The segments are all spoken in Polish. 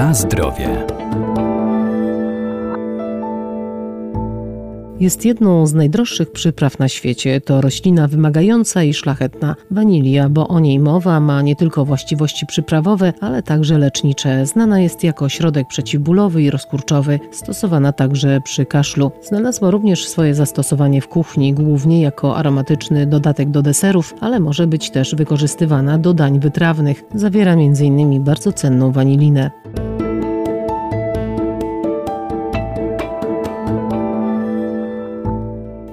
Na zdrowie. Jest jedną z najdroższych przypraw na świecie. To roślina wymagająca i szlachetna wanilia, bo o niej mowa ma nie tylko właściwości przyprawowe, ale także lecznicze. Znana jest jako środek przeciwbólowy i rozkurczowy, stosowana także przy kaszlu. Znalazła również swoje zastosowanie w kuchni, głównie jako aromatyczny dodatek do deserów, ale może być też wykorzystywana do dań wytrawnych. Zawiera m.in. bardzo cenną wanilinę.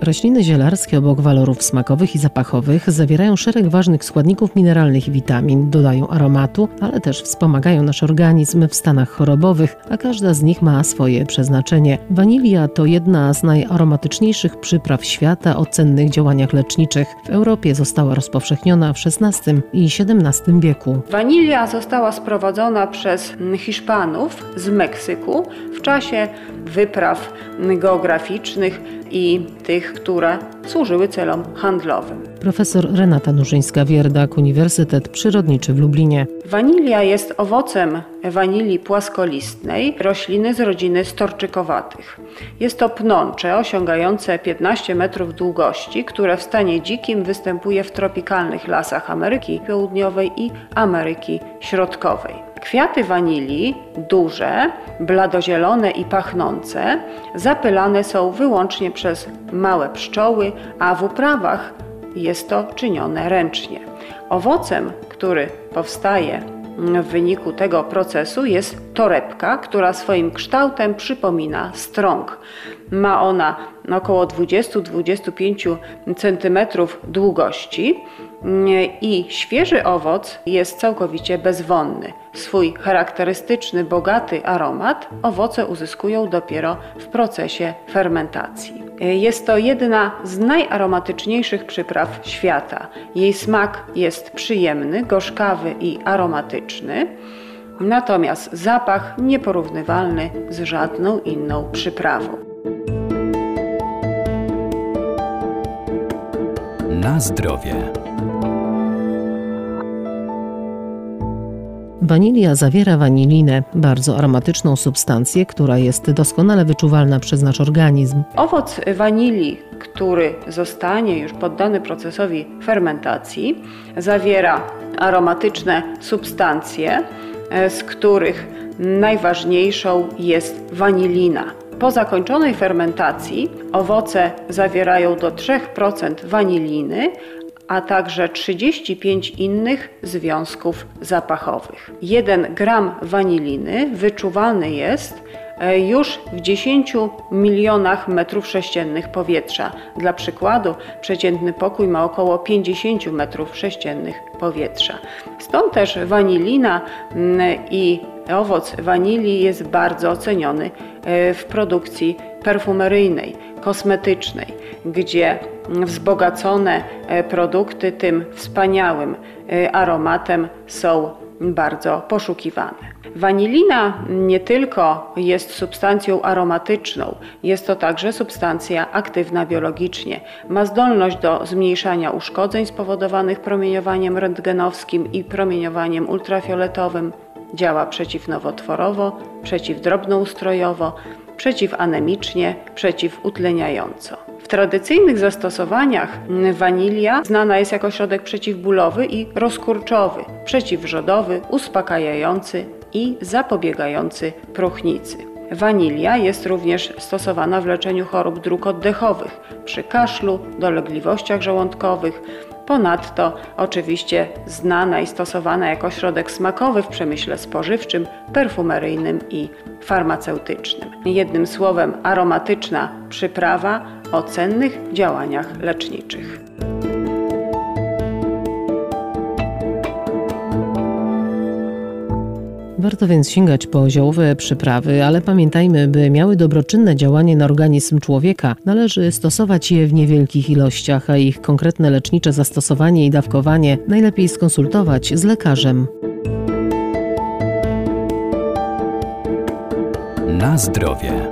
Rośliny zielarskie obok walorów smakowych i zapachowych zawierają szereg ważnych składników mineralnych i witamin, dodają aromatu, ale też wspomagają nasz organizm w stanach chorobowych, a każda z nich ma swoje przeznaczenie. Wanilia to jedna z najaromatyczniejszych przypraw świata o cennych działaniach leczniczych. W Europie została rozpowszechniona w XVI i XVII wieku. Wanilia została sprowadzona przez Hiszpanów z Meksyku w czasie wypraw geograficznych i tych, które służyły celom handlowym. Profesor Renata Nurzyńska-Wierdak, Uniwersytet Przyrodniczy w Lublinie. Wanilia jest owocem wanilii płaskolistnej, rośliny z rodziny storczykowatych. Jest to pnącze osiągające 15 metrów długości, które w stanie dzikim występuje w tropikalnych lasach Ameryki Południowej i Ameryki Środkowej. Kwiaty wanilii, duże, bladozielone i pachnące, zapylane są wyłącznie przez małe pszczoły, a w uprawach jest to czynione ręcznie. Owocem, który powstaje w wyniku tego procesu jest torebka, która swoim kształtem przypomina strąg. Ma ona około 20-25 cm długości i świeży owoc jest całkowicie bezwonny. Swój charakterystyczny, bogaty aromat owoce uzyskują dopiero w procesie fermentacji. Jest to jedna z najaromatyczniejszych przypraw świata. Jej smak jest przyjemny, gorzkawy i aromatyczny, natomiast zapach nieporównywalny z żadną inną przyprawą. Na zdrowie. Wanilia zawiera wanilinę, bardzo aromatyczną substancję, która jest doskonale wyczuwalna przez nasz organizm. Owoc wanilii, który zostanie już poddany procesowi fermentacji, zawiera aromatyczne substancje, e, z których najważniejszą jest wanilina. Po zakończonej fermentacji owoce zawierają do 3% waniliny, a także 35 innych związków zapachowych. 1 gram waniliny wyczuwalny jest e, już w 10 milionach metrów sześciennych powietrza. Dla przykładu, przeciętny pokój ma około 50 metrów sześciennych powietrza. Stąd też wanilina mm, i owoc wanilii jest bardzo oceniony e, w produkcji perfumeryjnej, kosmetycznej, gdzie wzbogacone e, produkty tym wspaniałym e, aromatem są bardzo poszukiwane. Wanilina nie tylko jest substancją aromatyczną, jest to także substancja aktywna biologicznie. Ma zdolność do zmniejszania uszkodzeń spowodowanych promieniowaniem rentgenowskim i promieniowaniem ultrafioletowym. Działa przeciwnowotworowo, przeciwdrobnoustrojowo, przeciwanemicznie, przeciwutleniająco. W tradycyjnych zastosowaniach wanilia znana jest jako środek przeciwbólowy i rozkurczowy, przeciwrzodowy, uspokajający i zapobiegający próchnicy. Wanilia jest również stosowana w leczeniu chorób dróg oddechowych, przy kaszlu, dolegliwościach żołądkowych, Ponadto oczywiście znana i stosowana jako środek smakowy w przemyśle spożywczym, perfumeryjnym i farmaceutycznym. Jednym słowem aromatyczna przyprawa o cennych działaniach leczniczych. Warto więc sięgać po ziołowe przyprawy, ale pamiętajmy, by miały dobroczynne działanie na organizm człowieka, należy stosować je w niewielkich ilościach, a ich konkretne lecznicze zastosowanie i dawkowanie najlepiej skonsultować z lekarzem. Na zdrowie.